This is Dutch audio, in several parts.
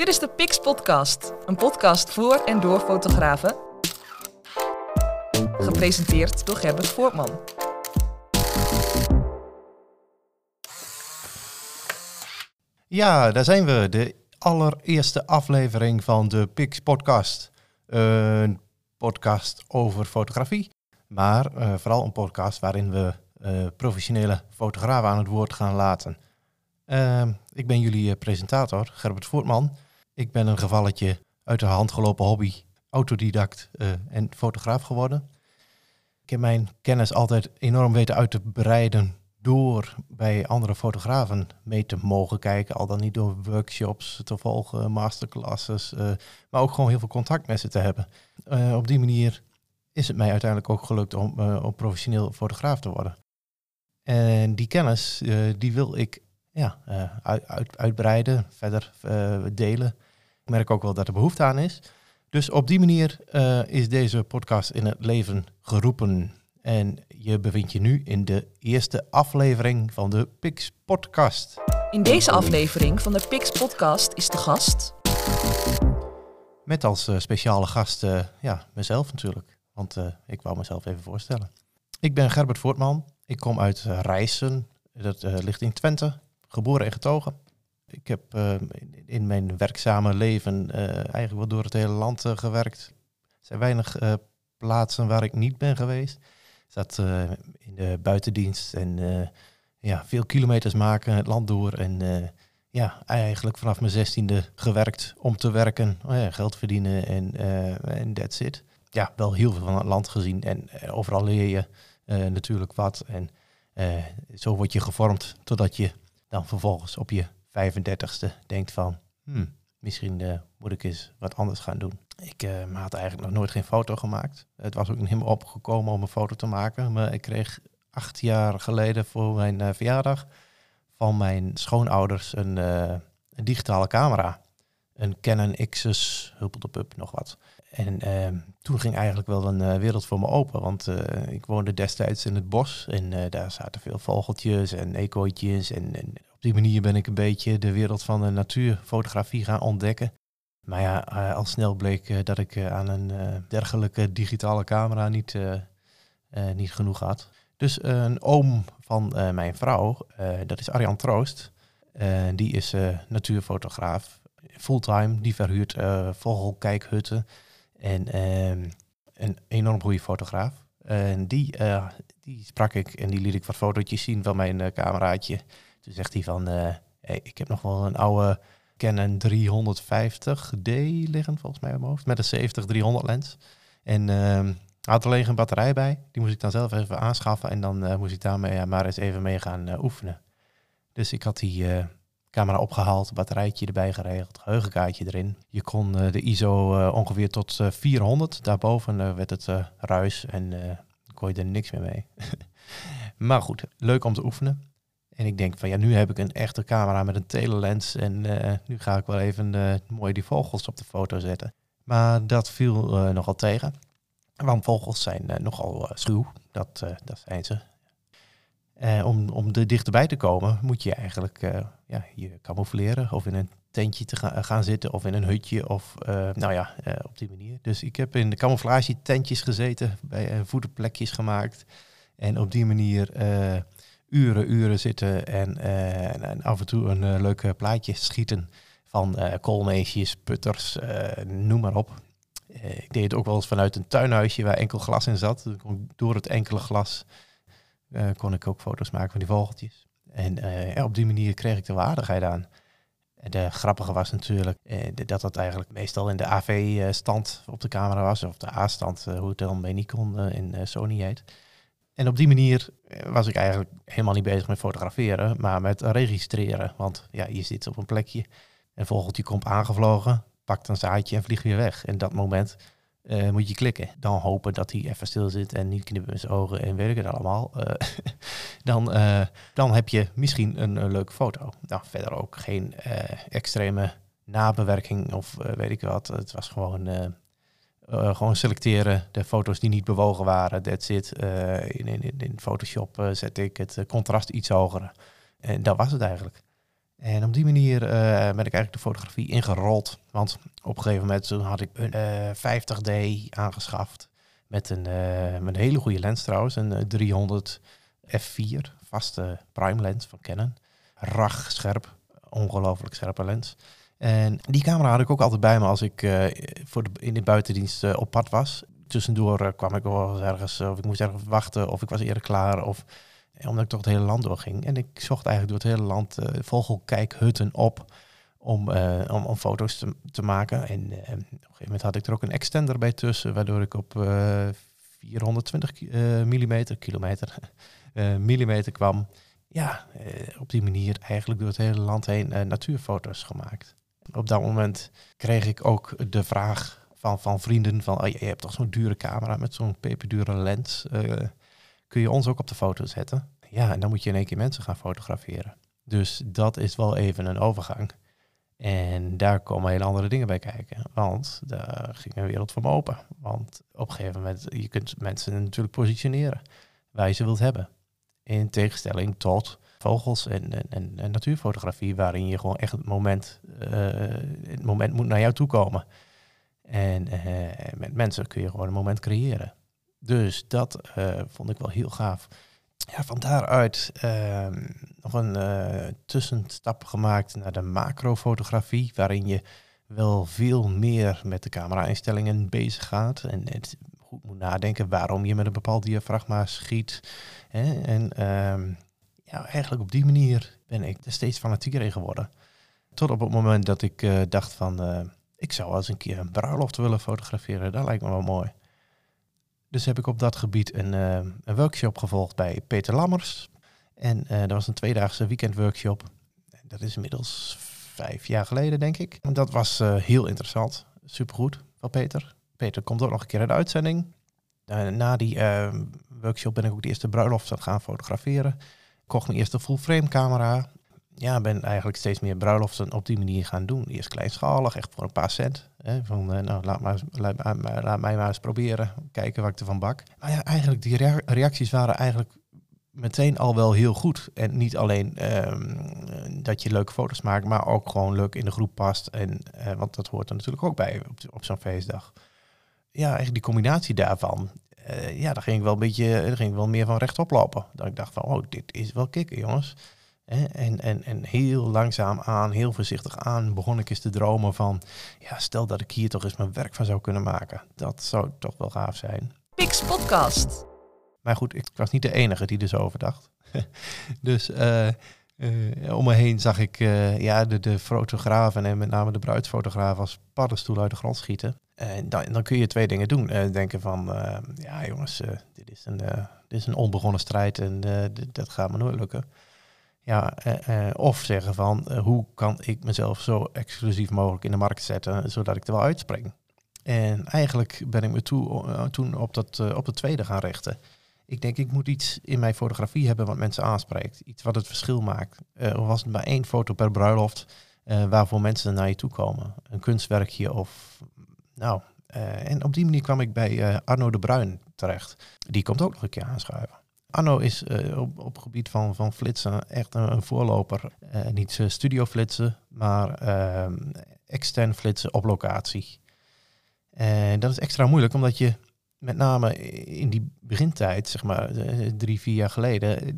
Dit is de Pix Podcast, een podcast voor en door fotografen. Gepresenteerd door Gerbert Voortman. Ja, daar zijn we. De allereerste aflevering van de Pix Podcast. Een podcast over fotografie, maar eh, vooral een podcast waarin we eh, professionele fotografen aan het woord gaan laten. Uh, ik ben jullie eh, presentator, Gerbert Voortman. Ik ben een gevalletje uit de hand gelopen hobby, autodidact eh, en fotograaf geworden. Ik heb mijn kennis altijd enorm weten uit te breiden door bij andere fotografen mee te mogen kijken. Al dan niet door workshops te volgen, masterclasses, uh, maar ook gewoon heel veel contact met ze te hebben. Uh, op die manier is het mij uiteindelijk ook gelukt om, om professioneel fotograaf te worden. En die kennis, die wil ik ja, uit, uit, uitbreiden, verder delen. Ik merk ook wel dat er behoefte aan is. Dus op die manier is deze podcast in het leven geroepen. En je bevindt je nu in de eerste aflevering van de Pix Podcast. In deze aflevering van de Pix Podcast is de gast. Met als uh, speciale gast, uh, ja, mezelf natuurlijk. Want ik wou mezelf even voorstellen. Ik ben Gerbert Voortman. Ik kom uit Rijssen. Dat ligt in Twente. Geboren en getogen. Ik heb in mijn werkzame leven eigenlijk wel door het hele land gewerkt. Er zijn weinig plaatsen waar ik niet ben geweest zat uh, in de buitendienst en ja, veel kilometers maken, het land door. En ja, eigenlijk vanaf mijn zestiende gewerkt om te werken, oh geld verdienen en, en that's it. Ja, wel heel veel van het land gezien en overal leer je natuurlijk wat. En zo word je gevormd totdat je dan vervolgens op je 35ste denkt van... Hmm, misschien uh, moet ik eens wat anders gaan doen. Ik uh, had eigenlijk nog nooit geen foto gemaakt. Het was ook niet helemaal opgekomen om een foto te maken. Maar ik kreeg acht jaar geleden voor mijn uh, verjaardag van mijn schoonouders een, een, digitale camera. Een Canon Xus, huppeldepup, nog wat. En ehm, toen ging eigenlijk wel een wereld voor me open. Want ik woonde destijds in het bos. En daar zaten veel vogeltjes en eekhoortjes en, en op die manier ben ik een beetje de wereld van de natuurfotografie gaan ontdekken. Maar ja, al snel bleek dat ik aan een dergelijke digitale camera niet, niet genoeg had. Dus een oom van mijn vrouw, dat is Arjan Troost, die is natuurfotograaf, fulltime, die verhuurt vogelkijkhutten en een enorm goede fotograaf. En die, die sprak ik en die liet ik wat fotootjes zien van mijn cameraatje. Toen zegt hij van, hey, ik heb nog wel een oude Canon 350D liggen, volgens mij op mijn hoofd, met een 70-300 lens. En uh, had alleen een batterij bij, die moest ik dan zelf even aanschaffen en dan moest ik daarmee maar eens even mee gaan oefenen. Dus ik had die camera opgehaald, batterijtje erbij geregeld, geheugenkaartje erin. Je kon de ISO ongeveer tot 400, daarboven werd het ruis en kon je er niks meer mee. maar goed, leuk om te oefenen. En ik denk van ja, nu heb ik een echte camera met een telelens en uh, nu ga ik wel even uh, mooi die vogels op de foto zetten. Maar dat viel uh, nogal tegen. Want vogels zijn nogal schuw, dat, dat zijn ze. Om, om er dichterbij te komen moet je eigenlijk ja, je camoufleren of in een tentje te gaan, gaan zitten of in een hutje of nou ja, op die manier. Dus ik heb in de camouflage tentjes gezeten, bij voederplekjes gemaakt en op die manier uren, uren zitten en, en af en toe een uh, leuk plaatje schieten van koolmeesjes, putters, noem maar op. ik deed het ook wel eens vanuit een tuinhuisje waar enkel glas in zat. Door het enkele glas kon ik ook foto's maken van die vogeltjes. En op die manier kreeg ik de waardigheid aan. De grappige was natuurlijk dat dat eigenlijk meestal in de AV-stand op de camera was, of de A-stand, hoe het dan bij Nikon in Sony heet. En op die manier eh, was ik eigenlijk helemaal niet bezig met fotograferen, maar met registreren. Want ja, je zit op een plekje, een vogeltje komt aangevlogen, pakt een zaadje en vliegt weer weg. En dat moment uh, moet je klikken. Dan hopen dat hij even stil zit en niet knippen met zijn ogen en weet ik het allemaal. Uh, dan, uh, dan heb je misschien een, leuke foto. Nou, verder ook geen extreme nabewerking of weet ik wat. Het was gewoon gewoon selecteren de foto's die niet bewogen waren. That's it. In, in, in Photoshop zet ik het contrast iets hoger. En dat was het eigenlijk. En op die manier eh, ben ik eigenlijk de fotografie ingerold. Want op een gegeven moment toen had ik een eh, 50D aangeschaft. Met een, eh, met een hele goede lens trouwens. Een eh, 300 f4, vaste prime lens van Canon. Rag scherp, ongelooflijk scherpe lens. En die camera had ik ook altijd bij me als ik eh, voor de, in de buitendienst eh, op pad was. Tussendoor eh, kwam ik wel ergens, of ik moest ergens wachten, of ik was eerder klaar. Of eh, omdat ik toch het hele land doorging. En ik zocht eigenlijk door het hele land eh, vogelkijkhutten op om, eh, om, om foto's te, maken. En eh, op een gegeven moment had ik er ook een extender bij tussen, waardoor ik op eh 420 ki- eh, millimeter, kilometer, millimeter kwam. Ja, op die manier eigenlijk door het hele land heen natuurfoto's gemaakt. Op dat moment kreeg ik ook de vraag van, van vrienden van, oh, je hebt toch zo'n dure camera met zo'n peperdure lens. Kun je ons ook op de foto zetten? Ja, en dan moet je in één keer mensen gaan fotograferen. Dus dat is wel even een overgang. En daar komen hele andere dingen bij kijken. Want daar ging een wereld me open. Want op een gegeven moment, je kunt mensen natuurlijk positioneren waar je ze wilt hebben. In tegenstelling tot vogels en, en, en, en natuurfotografie, waarin je gewoon echt het moment, eh, het moment moet naar jou toe komen. En eh, met mensen kun je gewoon een moment creëren. Dus dat eh, vond ik wel heel gaaf. Ja, van daaruit ehm, nog een eh, tussenstap gemaakt naar de macrofotografie, waarin je wel veel meer met de camera-instellingen bezig gaat. En het goed moet nadenken waarom je met een bepaald diafragma schiet. Hè? En ehm, ja, eigenlijk op die manier ben ik er steeds fanatieker in geworden. Tot op het moment dat ik eh, dacht van, ik zou wel eens een keer een bruiloft willen fotograferen. Dat lijkt me wel mooi. Dus heb ik op dat gebied een, eh, een workshop gevolgd bij Peter Lammers. En eh, dat was een tweedaagse weekendworkshop. Dat is inmiddels vijf jaar geleden, denk ik. En dat was eh, heel interessant. Supergoed van Peter. Peter komt ook nog een keer in de uitzending. Na die workshop ben ik ook de eerste bruiloft aan gaan fotograferen. Kocht mijn eerste full-frame camera. Ja, ben eigenlijk steeds meer bruiloften op die manier gaan doen. Eerst kleinschalig, echt voor een paar cent. Hè, van, eh, nou, laat, maar, laat, mij maar eens proberen. Kijken wat ik ervan bak. Maar ja, eigenlijk die rea- reacties waren eigenlijk meteen al wel heel goed. En niet alleen ehm, dat je leuke foto's maakt, maar ook gewoon leuk in de groep past. En, eh, want dat hoort er natuurlijk ook bij op, op zo'n feestdag. Ja, eigenlijk die combinatie daarvan. eh, ja, daar ging ik wel een beetje, daar ging ik wel meer van rechtop lopen. Dat ik dacht van, oh, dit is wel kicken, jongens. En, en, en heel langzaam aan, heel voorzichtig aan, begon ik eens te dromen van, ja, stel dat ik hier toch eens mijn werk van zou kunnen maken. Dat zou toch wel gaaf zijn. Pix Podcast. Maar goed, ik was niet de enige die er zo over dacht. dus eh, eh, om me heen zag ik eh, ja, de, de fotografen en met name de bruidsfotograaf als paddenstoel uit de grond schieten. En dan, dan kun je twee dingen doen. Denken van, ja jongens, dit, is een, dit is een onbegonnen strijd en dit- dat gaat me nooit lukken. Ja, eh, eh, of zeggen van, eh, hoe kan ik mezelf zo exclusief mogelijk in de markt zetten, zodat ik er wel uitspring. En eigenlijk ben ik me toe, toen op, dat, op het tweede gaan richten. Ik denk, ik moet iets in mijn fotografie hebben wat mensen aanspreekt. Iets wat het verschil maakt. Of was het maar één foto per bruiloft waarvoor mensen naar je toe komen. Een kunstwerkje of... Nou, en op die manier kwam ik bij Arno de Bruin terecht. Die komt ook nog een keer aanschuiven. Arno is eh, op, op gebied van, van flitsen echt een, een voorloper. Eh, niet eh, studio flitsen, maar ehm, extern flitsen op locatie. En dat is extra moeilijk, omdat je met name in die begintijd, zeg maar drie, vier jaar geleden,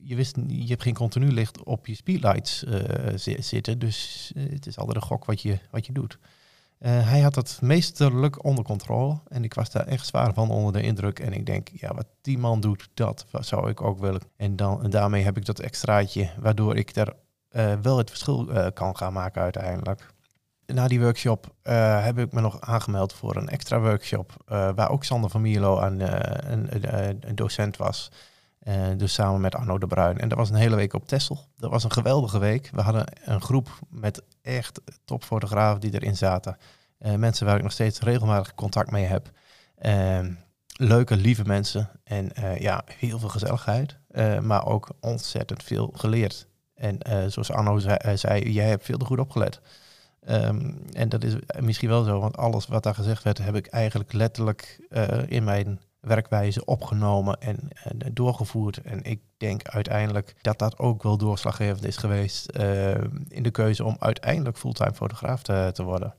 je, wist, je hebt geen continu licht op je speedlights zi- zitten, dus het is altijd een gok wat je, wat je doet. Eh, hij had dat meesterlijk onder controle en ik was daar echt zwaar van onder de indruk. En ik denk, ja, wat die man doet, dat zou ik ook willen. En, dan, en daarmee heb ik dat extraatje, waardoor ik daar eh, wel het verschil eh, kan gaan maken uiteindelijk. Na die workshop heb ik me nog aangemeld voor een extra workshop, waar ook Sander van Mierlo aan, een, een docent was. Eh, dus samen met Arno de Bruin. En dat was een hele week op Texel. Dat was een geweldige week. We hadden een groep met echt topfotografen die erin zaten. Eh, mensen waar ik nog steeds regelmatig contact mee heb. Ehm, leuke, lieve mensen. En eh, ja, heel veel gezelligheid. Maar ook ontzettend veel geleerd. En zoals Arno zei, jij hebt veel te goed opgelet. Ehm, en dat is misschien wel zo, want alles wat daar gezegd werd, heb ik eigenlijk letterlijk in mijn werkwijze opgenomen en, doorgevoerd. En ik denk uiteindelijk dat dat ook wel doorslaggevend is geweest eh, in de keuze om uiteindelijk fulltime fotograaf te, te worden.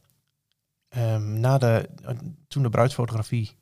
Ehm, na de, toen de bruidsfotografie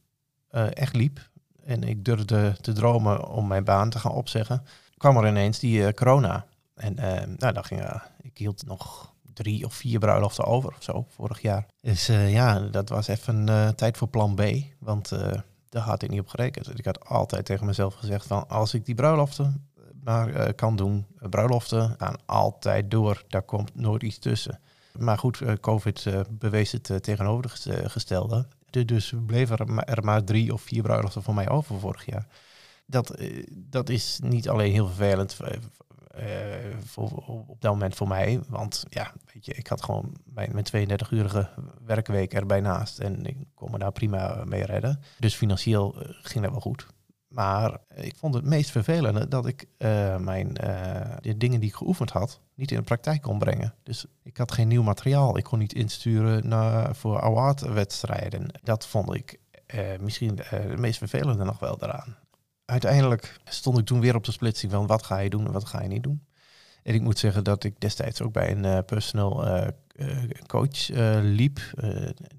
uh, echt liep en ik durfde te dromen om mijn baan te gaan opzeggen, kwam er ineens die corona. En nou, dan ging, ik hield nog drie of vier bruiloften over of zo vorig jaar. Dus ja, dat was even uh, tijd voor plan B. Want uh, daar had ik niet op gerekend. Ik had altijd tegen mezelf gezegd van als ik die bruiloften maar uh, kan doen, bruiloften gaan altijd door. Daar komt nooit iets tussen. Maar goed, COVID bewees het tegenovergestelde. Dus bleven er maar drie of vier bruiloften voor mij over vorig jaar. Dat, dat is niet alleen heel vervelend voor, op dat moment voor mij. Want ja, weet je, ik had gewoon mijn, mijn 32-urige werkweek erbij naast. En ik kon me daar prima mee redden. Dus financieel uh, ging dat wel goed. Maar ik vond het meest vervelende dat ik uh, mijn, de dingen die ik geoefend had, niet in de praktijk kon brengen. Dus ik had geen nieuw materiaal. Ik kon niet insturen naar, voor award-wedstrijden. Dat vond ik misschien het meest vervelende nog wel daaraan uiteindelijk stond ik toen weer op de splitsing van wat ga je doen en wat ga je niet doen. En ik moet zeggen dat ik destijds ook bij een uh, personal uh, coach liep,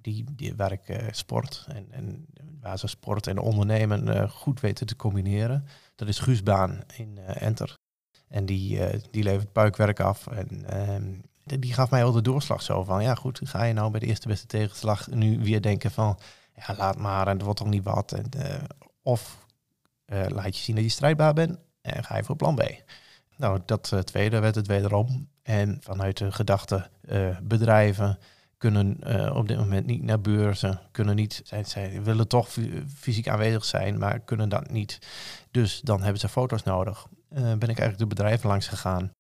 die, die waar sport en, en waar ze sport en ondernemen goed weten te combineren. Dat is Guus Baan in Enter. En die, die levert puikwerk af. En ehm, die gaf mij al de doorslag zo van, ja goed, ga je nou bij de eerste beste tegenslag nu weer denken van, ja laat maar en het wordt toch niet wat. En, of laat je zien dat je strijdbaar bent en ga je voor plan B. Nou, dat uh, tweede werd het wederom. En vanuit de gedachte, uh, bedrijven kunnen op dit moment niet naar beurzen, kunnen niet, zij, zij willen toch fysiek aanwezig zijn, maar kunnen dat niet. Dus dan hebben ze foto's nodig. ben ik eigenlijk de bedrijven langs gegaan.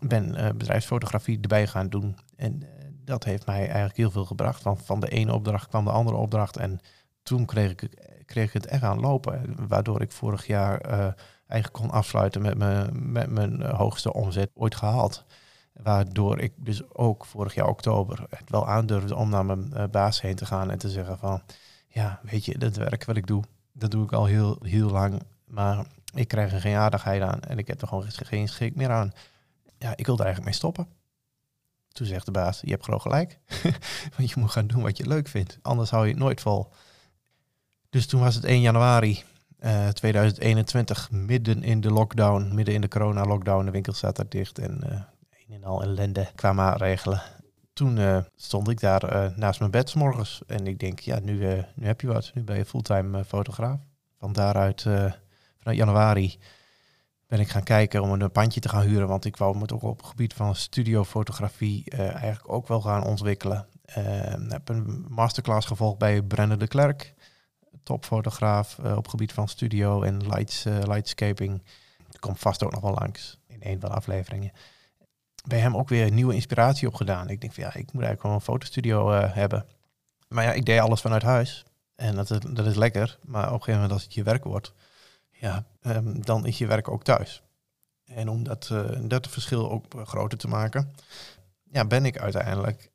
Ben bedrijfsfotografie erbij gaan doen. En dat heeft mij eigenlijk heel veel gebracht. Want van de ene opdracht kwam de andere opdracht. En toen kreeg ik kreeg ik het echt aan lopen. Waardoor ik vorig jaar uh, eigenlijk kon afsluiten met, mijn met mijn hoogste omzet ooit gehaald. Waardoor ik dus ook vorig jaar oktober het wel aandurfde om naar mijn uh, baas heen te gaan en te zeggen van, ja, weet je, dat werk wat ik doe, dat doe ik al heel, heel lang. Maar ik krijg er geen aardigheid aan en ik heb er gewoon geen schik meer aan. Ja, ik wil er eigenlijk mee stoppen. Toen zegt de baas, je hebt gewoon gelijk. Want je moet gaan doen wat je leuk vindt. Anders hou je het nooit vol. Dus toen was het 1 januari uh, eh, 2021, midden in de lockdown, midden in de corona-lockdown. De winkel staat daar dicht en uh, een en al ellende qua maatregelen. Toen uh, stond ik daar naast mijn bed s morgens en ik denk, ja, nu, nu heb je wat. Nu ben je fulltime fotograaf. Van daaruit, vanuit januari, ben ik gaan kijken om een pandje te gaan huren. Want ik wou me toch op het gebied van studiofotografie eigenlijk ook wel gaan ontwikkelen. Ik heb een masterclass gevolgd bij Brennan de Klerk topfotograaf uh, op gebied van studio en lights, uh, lightscaping. Komt vast ook nog wel langs in een van de afleveringen. Bij hem ook weer nieuwe inspiratie opgedaan. Ik denk van ja, ik moet eigenlijk gewoon een fotostudio uh, hebben. Maar ja, ik deed alles vanuit huis. En dat is, dat is lekker. Maar op een gegeven moment als het je werk wordt, ja, um, dan is je werk ook thuis. En om dat, dat verschil ook groter te maken, ja, ben ik uiteindelijk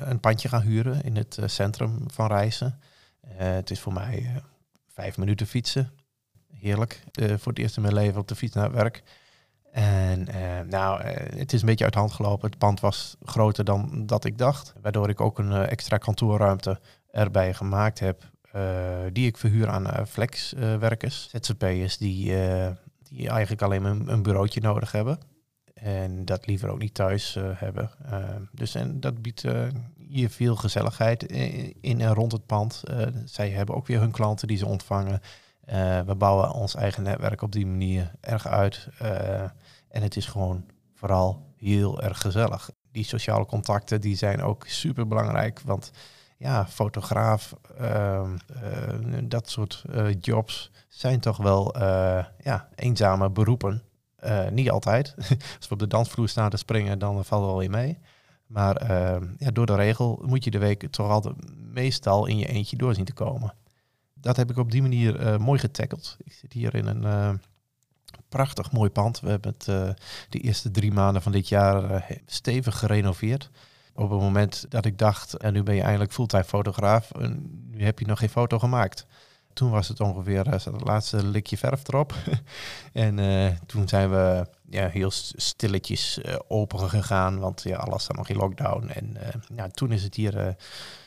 een pandje gaan huren in het centrum van Reizen. Eh, het is voor mij eh, vijf minuten fietsen. Heerlijk. Eh, voor het eerst in mijn leven op de fiets naar werk. En nou, het is een beetje uit de hand gelopen. Het pand was groter dan dat ik dacht. Waardoor ik ook een extra kantoorruimte erbij gemaakt heb. die ik verhuur aan flexwerkers, ZZP'ers die, die eigenlijk alleen een, een bureautje nodig hebben. En dat liever ook niet thuis hebben. dus en dat biedt hier veel gezelligheid in en rond het pand. Uh, zij hebben ook weer hun klanten die ze ontvangen. We bouwen ons eigen netwerk op die manier erg uit. En het is gewoon vooral heel erg gezellig. Die sociale contacten die zijn ook super belangrijk. Want ja, fotograaf, ehm, dat soort jobs zijn toch wel ja, eenzame beroepen. Niet altijd. Als we op de dansvloer staan te springen, dan valt wel weer mee. Maar ehm, ja, door de regel moet je de week toch altijd meestal in je eentje door zien te komen. Dat heb ik op die manier uh, mooi getackeld. Ik zit hier in een uh, prachtig mooi pand. We hebben het de eerste drie maanden van dit jaar stevig gerenoveerd. Op het moment dat ik dacht, en nu ben je eindelijk fulltime fotograaf, en nu heb je nog geen foto gemaakt. Toen was het ongeveer het laatste likje verf erop. en toen zijn we ja, heel stilletjes open gegaan, want ja, alles staat nog in lockdown. En ja, toen is het hier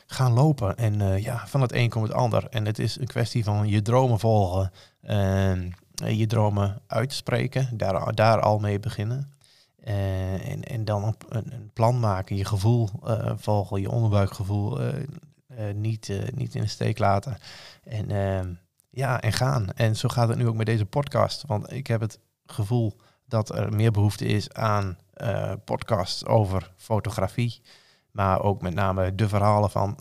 gaan lopen. En ja, van het een komt het ander. En het is een kwestie van je dromen volgen. je dromen uitspreken, daar, daar al mee beginnen. En, en dan een, een, plan maken, je gevoel volgen, je onderbuikgevoel niet, niet in de steek laten. En ehm, ja, en gaan. En zo gaat het nu ook met deze podcast. Want ik heb het gevoel dat er meer behoefte is aan podcasts over fotografie. Maar ook met name de verhalen van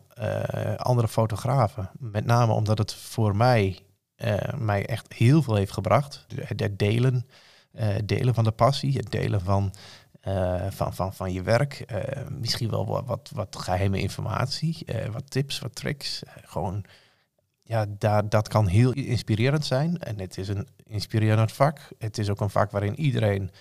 andere fotografen. Met name omdat het voor mij, mij echt heel veel heeft gebracht. Het delen delen van de passie, het delen van, uh, van, van, van je werk. Uh, misschien wel wat, wat, geheime informatie, wat tips, wat tricks. gewoon, ja, daar, dat kan heel inspirerend zijn. En het is een inspirerend vak. Het is ook een vak waarin iedereen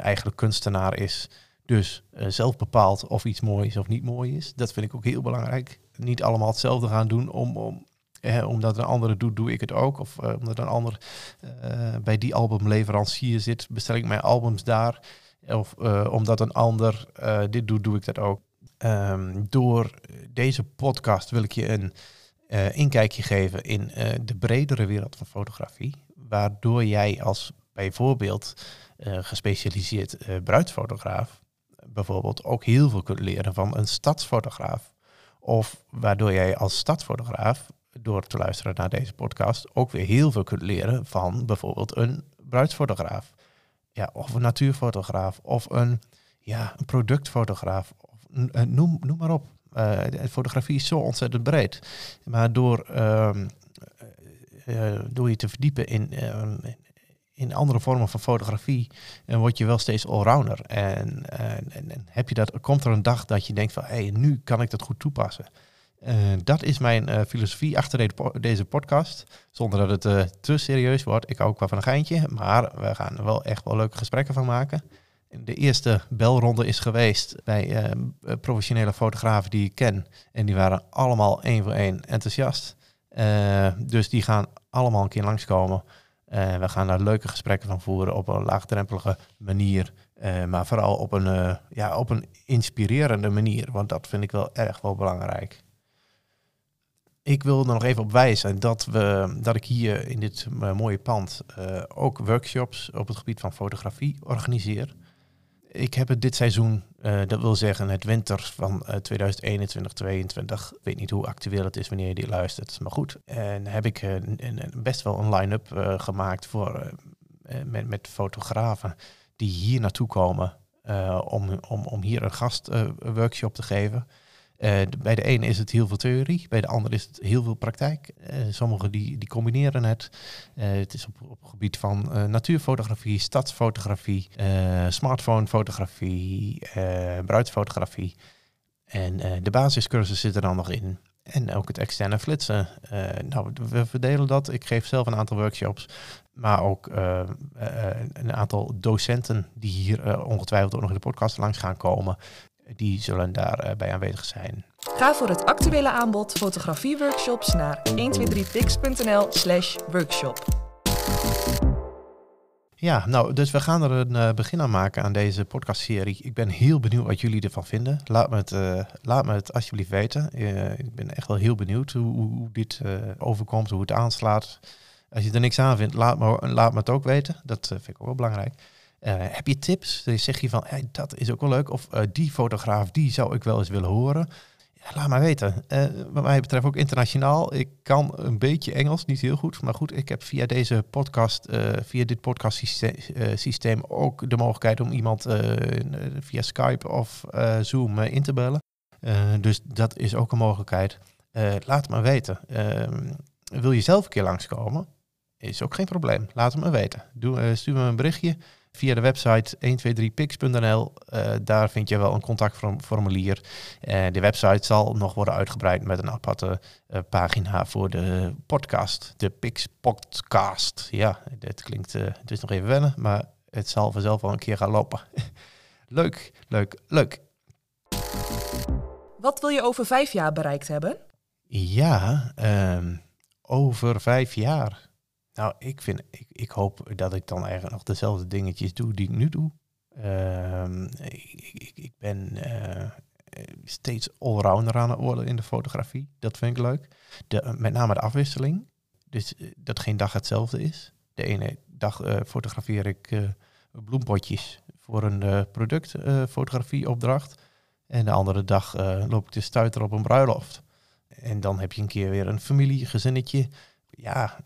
eigenlijk kunstenaar is. Dus zelf bepaalt of iets mooi is of niet mooi is. Dat vind ik ook heel belangrijk. Niet allemaal hetzelfde gaan doen om, om, eh, omdat een andere doet, doe ik het ook. Of omdat een ander bij die albumleverancier zit, bestel ik mijn albums daar. Of uh, omdat een ander dit doet, doe ik dat ook. Um, door deze podcast wil ik je een inkijkje geven in de bredere wereld van fotografie. Waardoor jij als bijvoorbeeld gespecialiseerd bruidsfotograaf bijvoorbeeld ook heel veel kunt leren van een stadsfotograaf. Of waardoor jij als stadsfotograaf door te luisteren naar deze podcast ook weer heel veel kunt leren van bijvoorbeeld een bruidsfotograaf. Ja, of een natuurfotograaf of een, ja, een productfotograaf. Of, uh, noem, noem maar op. Uh, fotografie is zo ontzettend breed. Maar door, uh, door je te verdiepen in, ehm, in andere vormen van fotografie, word je wel steeds allrounder. En, en, en, heb je dat, komt er een dag dat je denkt van, hé, hey, nu kan ik dat goed toepassen. Uh, dat is mijn uh, filosofie achter deze podcast. Zonder dat het uh, te serieus wordt. Ik hou ook wel van een geintje. Maar we gaan er wel echt wel leuke gesprekken van maken. De eerste belronde is geweest bij professionele fotografen die ik ken. En die waren allemaal één voor één enthousiast. dus die gaan allemaal een keer langskomen. we gaan daar leuke gesprekken van voeren op een laagdrempelige manier. maar vooral op een, ja, op een inspirerende manier. Want dat vind ik wel erg wel belangrijk. Ik wil er nog even op wijzen dat, we, dat ik hier in dit eh, mooie pand uh, ook workshops op het gebied van fotografie organiseer. Ik heb het dit seizoen, uh, dat wil zeggen het winter van 2021 2022 Ik weet niet hoe actueel het is wanneer je dit luistert, maar goed. En heb ik een, een, best wel een line-up gemaakt voor, met, met fotografen die hier naartoe komen om, om, om hier een gastworkshop te geven. Uh, bij de ene is het heel veel theorie, bij de andere is het heel veel praktijk. Uh, sommigen die, die combineren het. Uh, het is op, op het gebied van natuurfotografie, stadsfotografie, smartphonefotografie, bruidsfotografie. En de basiscursus zit er dan nog in. En ook het externe flitsen. nou, we verdelen dat. Ik geef zelf een aantal workshops. Maar ook een aantal docenten die hier ongetwijfeld ook nog in de podcast langs gaan komen die zullen daarbij bij aanwezig zijn. Ga voor het actuele aanbod fotografieworkshops naar 123pix.nl slash workshop. Ja, nou, dus we gaan er een uh, begin aan maken aan deze podcastserie. Ik ben heel benieuwd wat jullie ervan vinden. Laat me het, uh, laat me het alsjeblieft weten. Uh, ik ben echt wel heel benieuwd hoe, hoe dit overkomt, hoe het aanslaat. Als je er niks aan vindt, laat me, laat me het ook weten. Dat vind ik ook wel belangrijk. Uh, heb je tips? Zeg je van, dat is ook wel leuk. Of uh, die fotograaf, die zou ik wel eens willen horen. Ja, laat maar weten. Uh, wat mij betreft ook internationaal. Ik kan een beetje Engels, niet heel goed. Maar goed, ik heb via deze podcast, via dit podcast systeem ook de mogelijkheid om iemand via Skype of Zoom in te bellen. dus dat is ook een mogelijkheid. laat maar weten. Ehm, wil je zelf een keer langskomen? Is ook geen probleem. Laat het me weten. Doe, stuur me een berichtje via de website 123pix.nl. Uh, eh, daar vind je wel een contactformulier. Uh, de website zal nog worden uitgebreid met een aparte uh, pagina voor de podcast. De Pix Podcast. Ja, dit klinkt, het is nog even wennen, maar het zal vanzelf wel een keer gaan lopen. leuk, leuk, leuk. Wat wil je over vijf jaar bereikt hebben? Ja, um, over vijf jaar. Nou, ik, vind, ik, ik hoop dat ik dan eigenlijk nog dezelfde dingetjes doe die ik nu doe. Ehm, ik, ik, ik ben uh, steeds allrounder aan het worden in de fotografie. Dat vind ik leuk. De, met name de afwisseling. Dus uh, dat geen dag hetzelfde is. De ene dag uh, fotografeer ik bloempotjes voor een productfotografieopdracht. en de andere dag loop ik te stuiter op een bruiloft. En dan heb je een keer weer een familie, gezinnetje. Ja,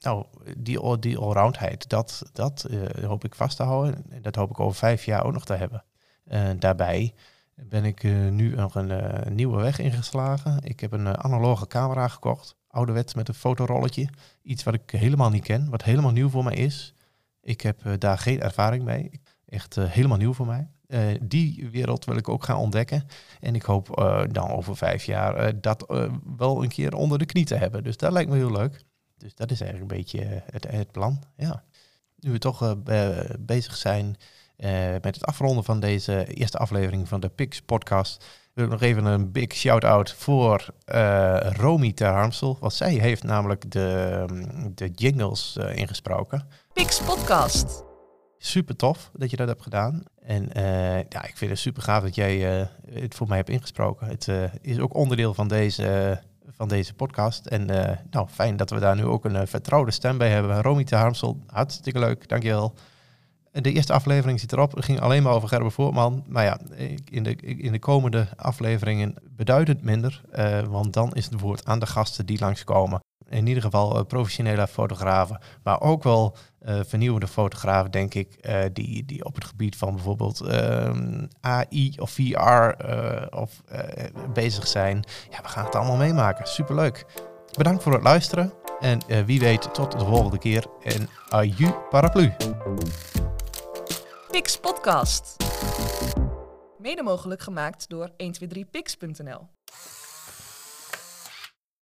nou, die, die allroundheid, dat, dat uh, hoop ik vast te houden. En dat hoop ik over vijf jaar ook nog te hebben. Uh, daarbij ben ik uh, nu nog een nieuwe weg ingeslagen. Ik heb een analoge camera gekocht. Ouderwets met een fotorolletje. Iets wat ik helemaal niet ken, wat helemaal nieuw voor mij is. Ik heb daar geen ervaring mee. Echt helemaal nieuw voor mij. die wereld wil ik ook gaan ontdekken. En ik hoop dan over vijf jaar dat wel een keer onder de knie te hebben. Dus dat lijkt me heel leuk. Dus dat is eigenlijk een beetje eh, het, het plan. Ja. Nu we toch uh, bezig zijn uh, met het afronden van deze eerste aflevering van de Pix podcast, wil ik nog even een big shout-out voor Romy ter Harmsel. Want zij heeft namelijk de, de jingles ingesproken. Pix podcast. Super tof dat je dat hebt gedaan. En ja, ik vind het super gaaf dat jij het voor mij hebt ingesproken. Het is ook onderdeel van deze van deze podcast. En uh, nou, fijn dat we daar nu ook een uh, vertrouwde stem bij hebben. Romy de Harmsel, hartstikke leuk, dankjewel. De eerste aflevering zit erop. Het ging alleen maar over Gerber Voortman. Maar ja, in de, in de komende afleveringen beduidend minder. Uh, want dan is het woord aan de gasten die langskomen in ieder geval uh, professionele fotografen, maar ook wel uh, vernieuwende fotografen, denk ik, uh, die, die op het gebied van bijvoorbeeld ehm, AI of VR of, bezig zijn. Ja, we gaan het allemaal meemaken. Superleuk. Bedankt voor het luisteren en wie weet tot de volgende keer en aju paraplu. Pix Podcast. Mede mogelijk gemaakt door 123pix.nl